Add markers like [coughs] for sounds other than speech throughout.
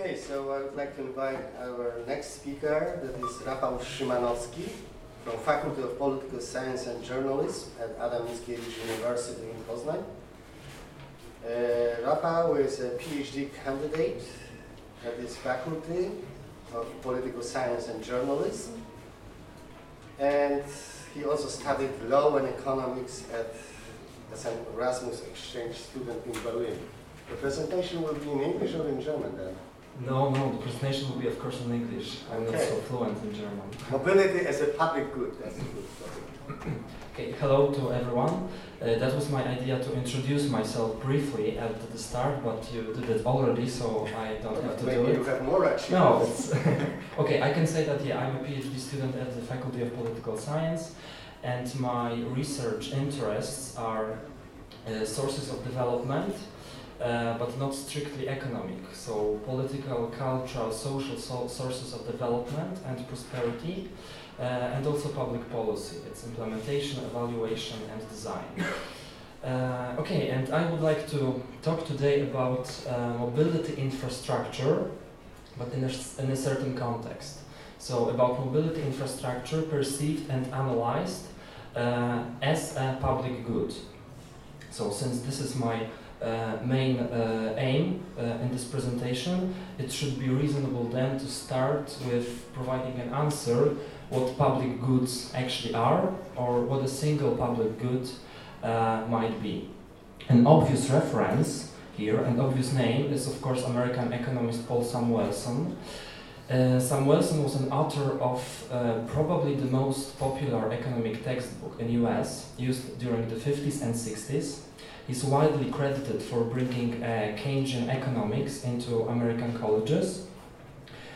Okay, so I would like to invite our next speaker, that is Rafał Szymanowski from Faculty of Political Science and Journalism at Adam Mickiewicz University in Poznań. Uh, Rafał is a PhD candidate at this Faculty of Political Science and Journalism. And he also studied law and economics at, as an Erasmus exchange student in Berlin. The presentation will be in English or in German then? No, no, the presentation will be, of course, in English. I'm not so fluent in German. Mobility as a public good, that's a good topic. [coughs] Okay, hello to everyone. Uh, that was my idea to introduce myself briefly at the start, but you did it already, so I don't have to do Maybe you it. have more achievements. No, it's [laughs] okay. I can say that yeah, I'm a PhD student at the Faculty of Political Science, and my research interests are uh, sources of development, uh, but not strictly economic. So political, cultural, social so- sources of development and prosperity, uh, and also public policy, its implementation, evaluation, and design. Uh, okay, and I would like to talk today about uh, mobility infrastructure, but in a, in a certain context. So, about mobility infrastructure perceived and analyzed uh, as a public good. So, since this is my uh, main uh, aim uh, in this presentation, it should be reasonable then to start with providing an answer what public goods actually are or what a single public good uh, might be. An obvious reference here, an obvious name, is of course American economist Paul Samuelson. Uh, Samuelson was an author of uh, probably the most popular economic textbook in the US, used during the 50s and 60s. He's widely credited for bringing uh, Keynesian economics into American colleges.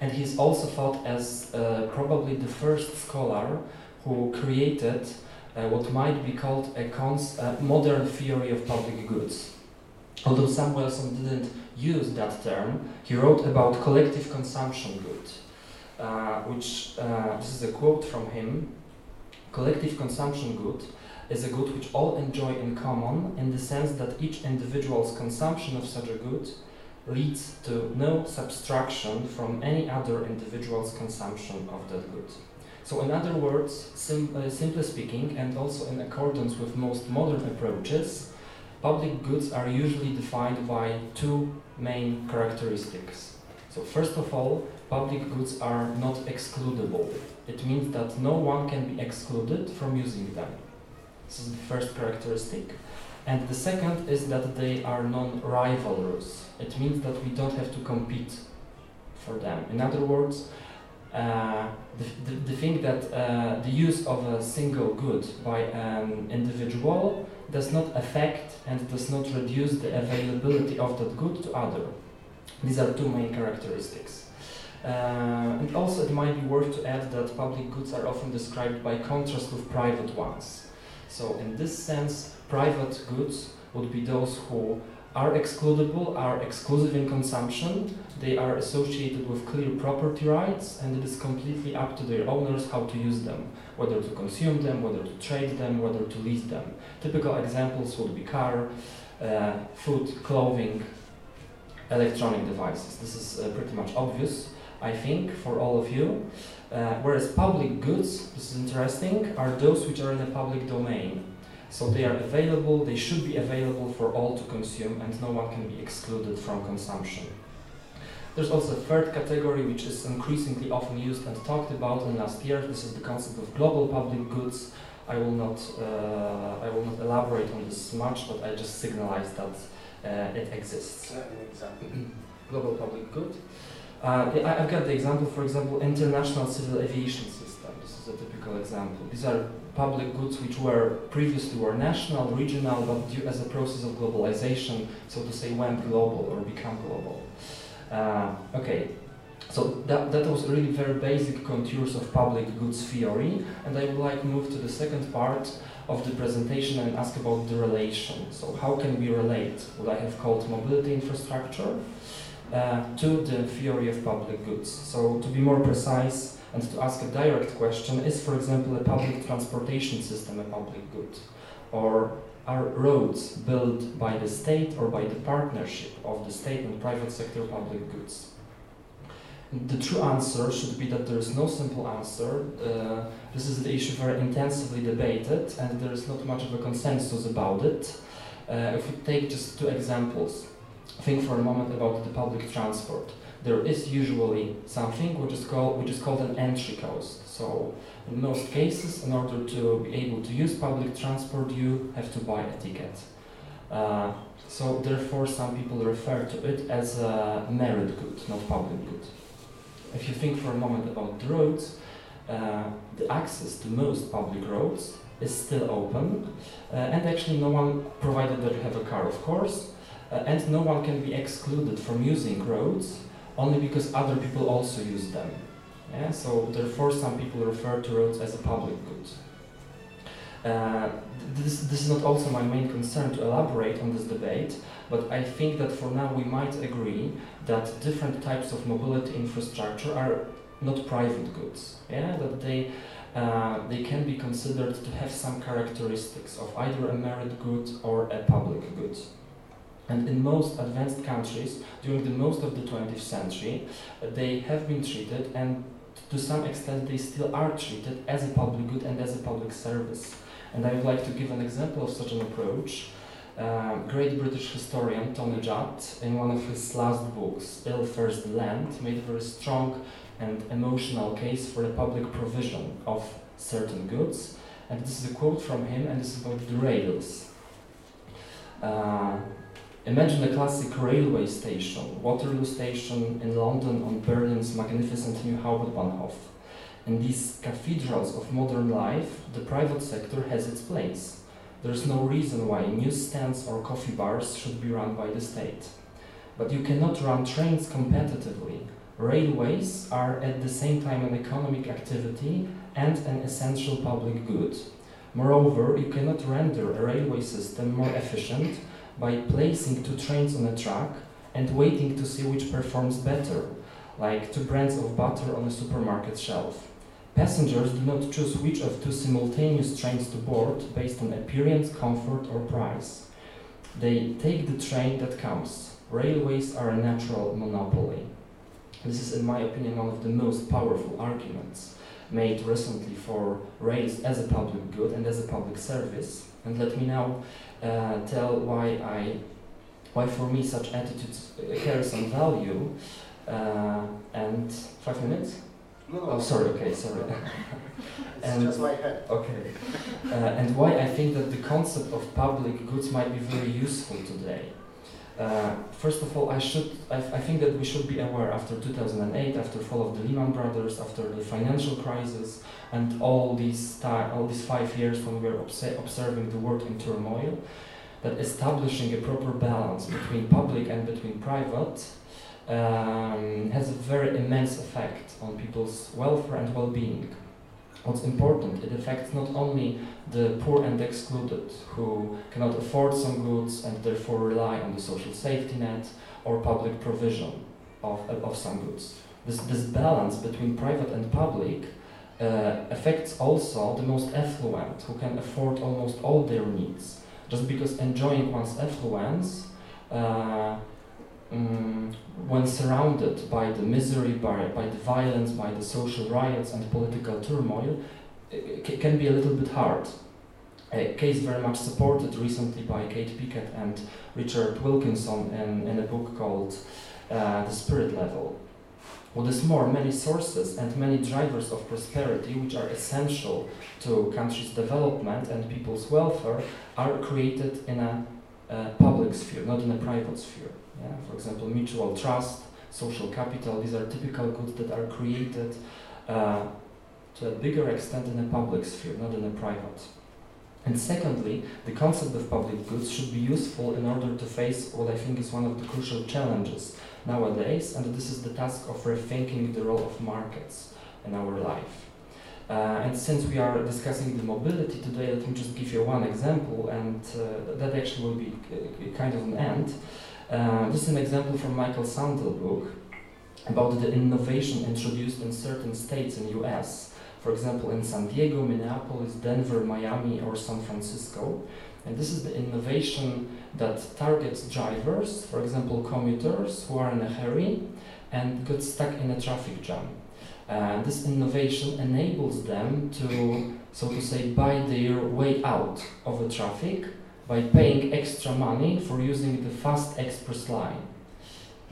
And he's also thought as uh, probably the first scholar who created uh, what might be called a uh, modern theory of public goods. Although Samuelson didn't use that term, he wrote about collective consumption good, uh, which uh, this is a quote from him. Collective consumption good is a good which all enjoy in common in the sense that each individual's consumption of such a good leads to no subtraction from any other individual's consumption of that good. So, in other words, sim- uh, simply speaking, and also in accordance with most modern approaches, public goods are usually defined by two main characteristics. So, first of all, public goods are not excludable. It means that no one can be excluded from using them. This is the first characteristic. And the second is that they are non rivalrous. It means that we don't have to compete for them. In other words, uh, the, the, the thing that uh, the use of a single good by an individual does not affect and does not reduce the availability of that good to other. These are two main characteristics. Uh, and also it might be worth to add that public goods are often described by contrast with private ones. So in this sense, private goods would be those who are excludable, are exclusive in consumption, they are associated with clear property rights, and it is completely up to their owners how to use them, whether to consume them, whether to trade them, whether to lease them. Typical examples would be car, uh, food, clothing, electronic devices. This is uh, pretty much obvious, I think, for all of you. Uh, whereas public goods, this is interesting, are those which are in the public domain. So they are available, they should be available for all to consume, and no one can be excluded from consumption. There's also a third category which is increasingly often used and talked about in last year. This is the concept of global public goods. I will not, uh, I will not elaborate on this much, but I just signalize that uh, it exists Uh, [clears throat] global public good. Uh, I've got the example, for example, International Civil Aviation System. This is a typical example. These are public goods which were previously were national, regional, but due as a process of globalization, so to say, went global or become global. Uh, okay, so that, that was really very basic contours of public goods theory, and I would like to move to the second part of the presentation and ask about the relation. So how can we relate what I have called mobility infrastructure uh, to the theory of public goods? So to be more precise and to ask a direct question, is for example a public transportation system a public good? Or are roads built by the state or by the partnership of the state and private sector public goods? the true answer should be that there is no simple answer. Uh, this is the issue very intensively debated, and there is not much of a consensus about it. Uh, if we take just two examples, think for a moment about the public transport. There is usually something which is called which is called an entry cost. So in most cases, in order to be able to use public transport, you have to buy a ticket. Uh, so therefore, some people refer to it as a merit good, not public good. If you think for a moment about the roads, uh, the access to most public roads is still open, uh, and actually no one, provided that you have a car, of course, and no one can be excluded from using roads only because other people also use them. Yeah? So therefore, some people refer to roads as a public good. Uh, this, this is not also my main concern to elaborate on this debate, but I think that for now we might agree that different types of mobility infrastructure are not private goods. Yeah, that they uh, they can be considered to have some characteristics of either a merit good or a public good. And in most advanced countries, during the most of the 20th century, uh, they have been treated, and to some extent they still are treated as a public good and as a public service. And I would like to give an example of such an approach. Uh, great British historian Tony Judt, in one of his last books, Ill Fares the Land, made a very strong and emotional case for the public provision of certain goods. And this is a quote from him, and this is about the rails. Uh, imagine a classic railway station, Waterloo Station in London on Berlin's magnificent new Hauptbahnhof. In these cathedrals of modern life, the private sector has its place. There is no reason why newsstands or coffee bars should be run by the state. But you cannot run trains competitively. Railways are at the same time an economic activity and an essential public good. Moreover, you cannot render a railway system more efficient by placing two trains on a track and waiting to see which performs better, like two brands of butter on a supermarket shelf. Passengers do not choose which of two simultaneous trains to board based on appearance, comfort, or price. They take the train that comes. Railways are a natural monopoly. This is, in my opinion, one of the most powerful arguments made recently for rails as a public good and as a public service. And let me now uh, tell why I, why for me such attitudes carry some value. Uh, and five minutes. No, Oh, sorry. Okay, sorry. it's [laughs] and- just my head. Okay. Uh, and why I think that the concept of public goods might be very useful today. Uh, first of all, I should I, I think that we should be aware after 2008, after fall of the Lehman Brothers, after the financial crisis, and all these all these five years when we were obse- observing the world in turmoil, that establishing a proper balance between public and between private um, has a very immense effect on people's welfare and well-being. What's important, it affects not only the poor and excluded who cannot afford some goods and therefore rely on the social safety net or public provision of, of some goods. This, this balance between private and public uh, affects also the most affluent who can afford almost all their needs. Just because enjoying one's affluence uh, mm, when surrounded by the misery, by, by the violence, by the social riots and political turmoil, it can be a little bit hard. A case very much supported recently by Kate Pickett and Richard Wilkinson in, in a book called uh, The Spirit Level. What is more, many sources and many drivers of prosperity, which are essential to countries' development and people's welfare, are created in a uh, public sphere, not in a private sphere. Yeah? For example, mutual trust, social capital, these are typical goods that are created uh, to a bigger extent in a public sphere, not in a private. And secondly, the concept of public goods should be useful in order to face what I think is one of the crucial challenges nowadays, and this is the task of rethinking the role of markets in our life. Uh, and since we are discussing the mobility today, let me just give you one example, and uh, that actually will be uh, kind of an end. Uh, this is an example from Michael Sandel book about the innovation introduced in certain states in US. For example, in San Diego, Minneapolis, Denver, Miami, or San Francisco. And this is the innovation that targets drivers, for example, commuters who are in a hurry and got stuck in a traffic jam. Uh, this innovation enables them to, so to say, buy their way out of the traffic by paying extra money for using the fast express line.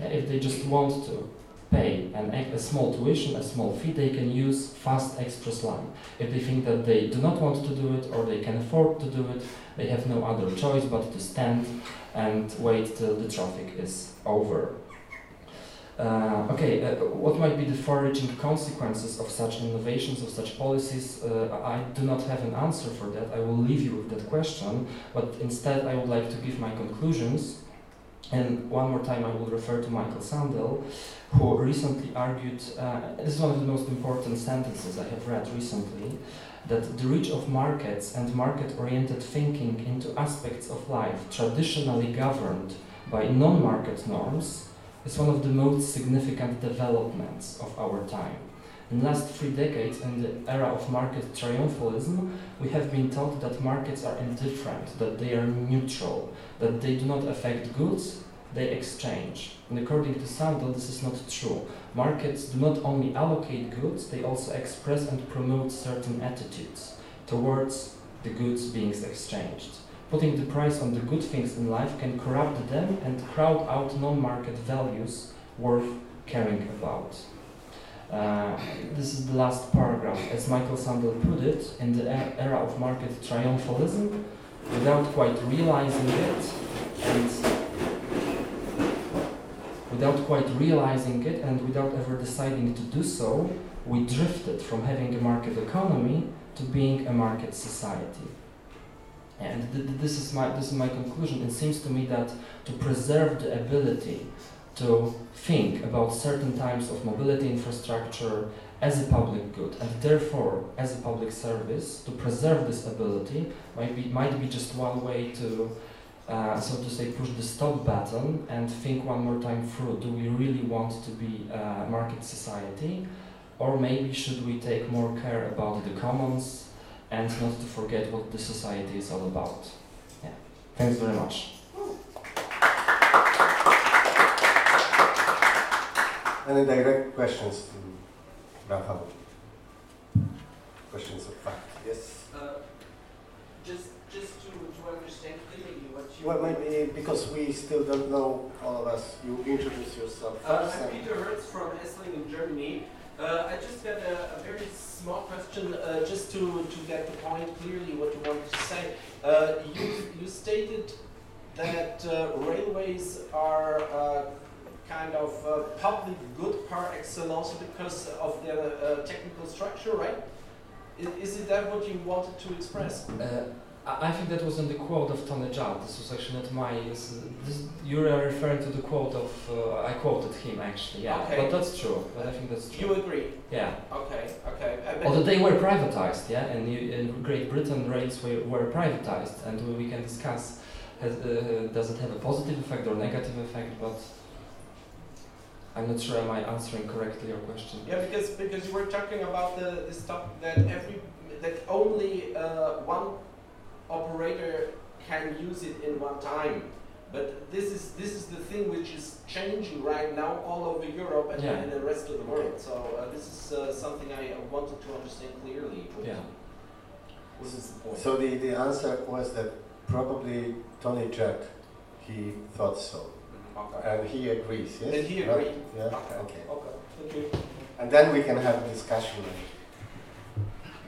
Uh, if they just want to pay an, a small tuition, a small fee, they can use fast express line. If they think that they do not want to do it or they can afford to do it, they have no other choice but to stand and wait till the traffic is over. Uh, okay, uh, what might be the far-reaching consequences of such innovations, of such policies? Uh, I do not have an answer for that. I will leave you with that question, but instead I would like to give my conclusions. And one more time I will refer to Michael Sandel, who recently argued, uh, this is one of the most important sentences I have read recently, that the reach of markets and market-oriented thinking into aspects of life traditionally governed by non-market norms is one of the most significant developments of our time. In the last three decades, in the era of market triumphalism, we have been taught that markets are indifferent, that they are neutral, that they do not affect goods, they exchange. And according to Sandel, this is not true. Markets do not only allocate goods, they also express and promote certain attitudes towards the goods being exchanged. Putting the price on the good things in life can corrupt them and crowd out non-market values worth caring about. Uh, this is the last paragraph. As Michael Sandel put it, in the era of market triumphalism, without quite realizing it, and without quite realizing it, and without ever deciding to do so, we drifted from having a market economy to being a market society. And th th this is my this is my conclusion. It seems to me that to preserve the ability to think about certain types of mobility infrastructure as a public good and therefore as a public service, to preserve this ability might be might be just one way to uh, so to say push the stop button and think one more time through do we really want to be a market society or maybe should we take more care about the commons and not to forget what the society is all about. Yeah. Thanks very much. Any direct questions to Rafał? Questions of fact? Yes. Uh, just, just to, to understand clearly what you. Well, maybe because we still don't know all of us, you introduce yourself Uh, first. I'm Peter Hertz from Esslingen, Germany. Uh, I just got a, a very small question, uh, just to, to get the point clearly what you wanted to say. Uh, you, you stated that uh, railways are uh, kind of uh, public good par excellence because of their technical structure, right? Is, is it that what you wanted to express? Uh, I I think that was in the quote of Tony Judt. This was actually not my. This, this, you are referring to the quote of. Uh, I quoted him actually. Yeah, Okay. but that's true. But I think that's true. You agree? Yeah. Okay, okay. Uh, Although they were privatized, yeah, and you, in Great Britain rails were, were privatized, and we, we can discuss has, uh, does it have a positive effect or negative effect, but I'm not sure am I answering correctly your question. Yeah, because because you were talking about the, the stuff that every that only uh, one operator can use it in one time. But this is this is the thing which is changing right now all over Europe and, Yeah. and the rest of the world. So uh, this is uh, something I wanted to understand clearly. What, Yeah. What is the point? So the, the answer was that probably Tony Jack, he thought so. okay. And he agrees, yes? And he Right? Yeah, Okay. okay. Okay. Thank you. And then we can have a discussion.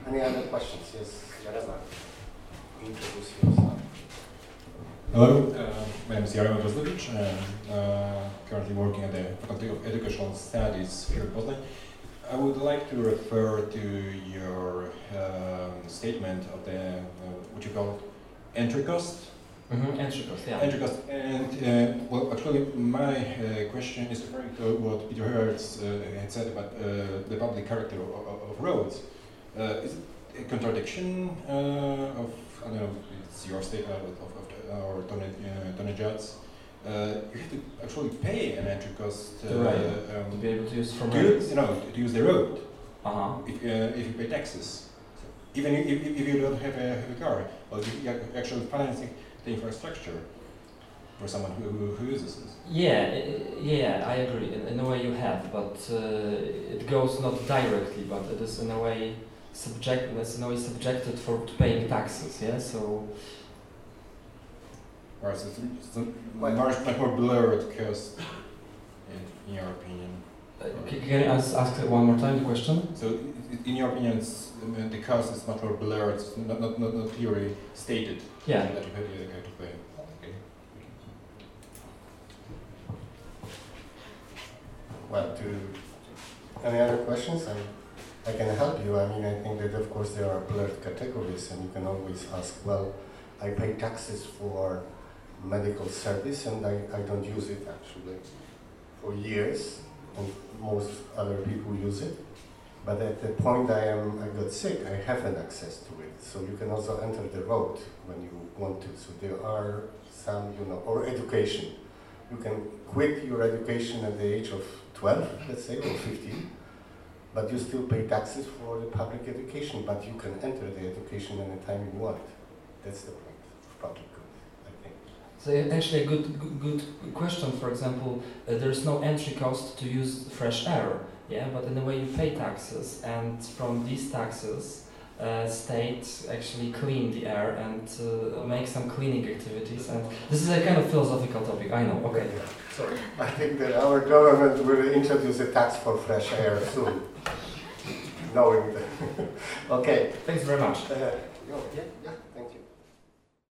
Any other questions? Yes, Jarema. Introduce yourself. Hello, uh, my name is Jaromir Kozlovich. I'm uh, currently working at the Faculty of Educational Studies here in Poznań. I would like to refer to your um, statement of the, uh, what you call entry cost. Mm-hmm. Entry cost, yeah. Entry cost. And, uh, well, actually, my uh, question is referring to what Peter Hertz uh, had said about uh, the public character of, of, roads. Uh, is it contradiction uh, of, I don't know, it's your statement of, of, of the- or Tony, uh? Uh, you have to actually pay an entry cost uh, To um, to be able to use from to, use- you know, to use the road Uh-huh. if, uh, if you pay taxes. So even if, if, you don't have a, have a car, well, you, are actually financing the infrastructure. for someone who, who, who uses this. Yeah, yeah, I agree. In, in a way, you have, but uh, it goes not directly, but it is in a way subject. It's in a way subjected for to paying taxes. Yeah, so Or is it it's a Why- much, much more blurred cost, in, in your opinion? uh, c- can you ask, ask one more time the question? So, i- i- in your opinion, it's, uh, the cost is much more blurred, it's not, not, not, not clearly stated Yeah. that you have, you to pay. Okay. Well, to any other questions? I, I can help you. I mean, I think that of course there are blurred categories, and you can always ask, well, I pay taxes for medical service, and I, I don't use it actually for years, and most other people use it. But at the point I am, I got sick, I have an access to it. So you can also enter the road when you want to. So there are some, you know, or education. You can quit your education at the age of 12, let's say, or 15, but you still pay taxes for the public education, but you can enter the education anytime you want. That's the point of public good, I think. So actually, a good good, good question. For example, uh, there is no entry cost to use fresh air. Yeah, but in a way you pay taxes, and from these taxes, uh, state actually clean the air and uh, make some cleaning activities. And this is a kind of philosophical topic. I know. Okay. Yeah. Sorry. I think that our government will introduce a tax for fresh air soon. Knowing [laughs] okay. Thanks very much. Uh, yeah, yeah.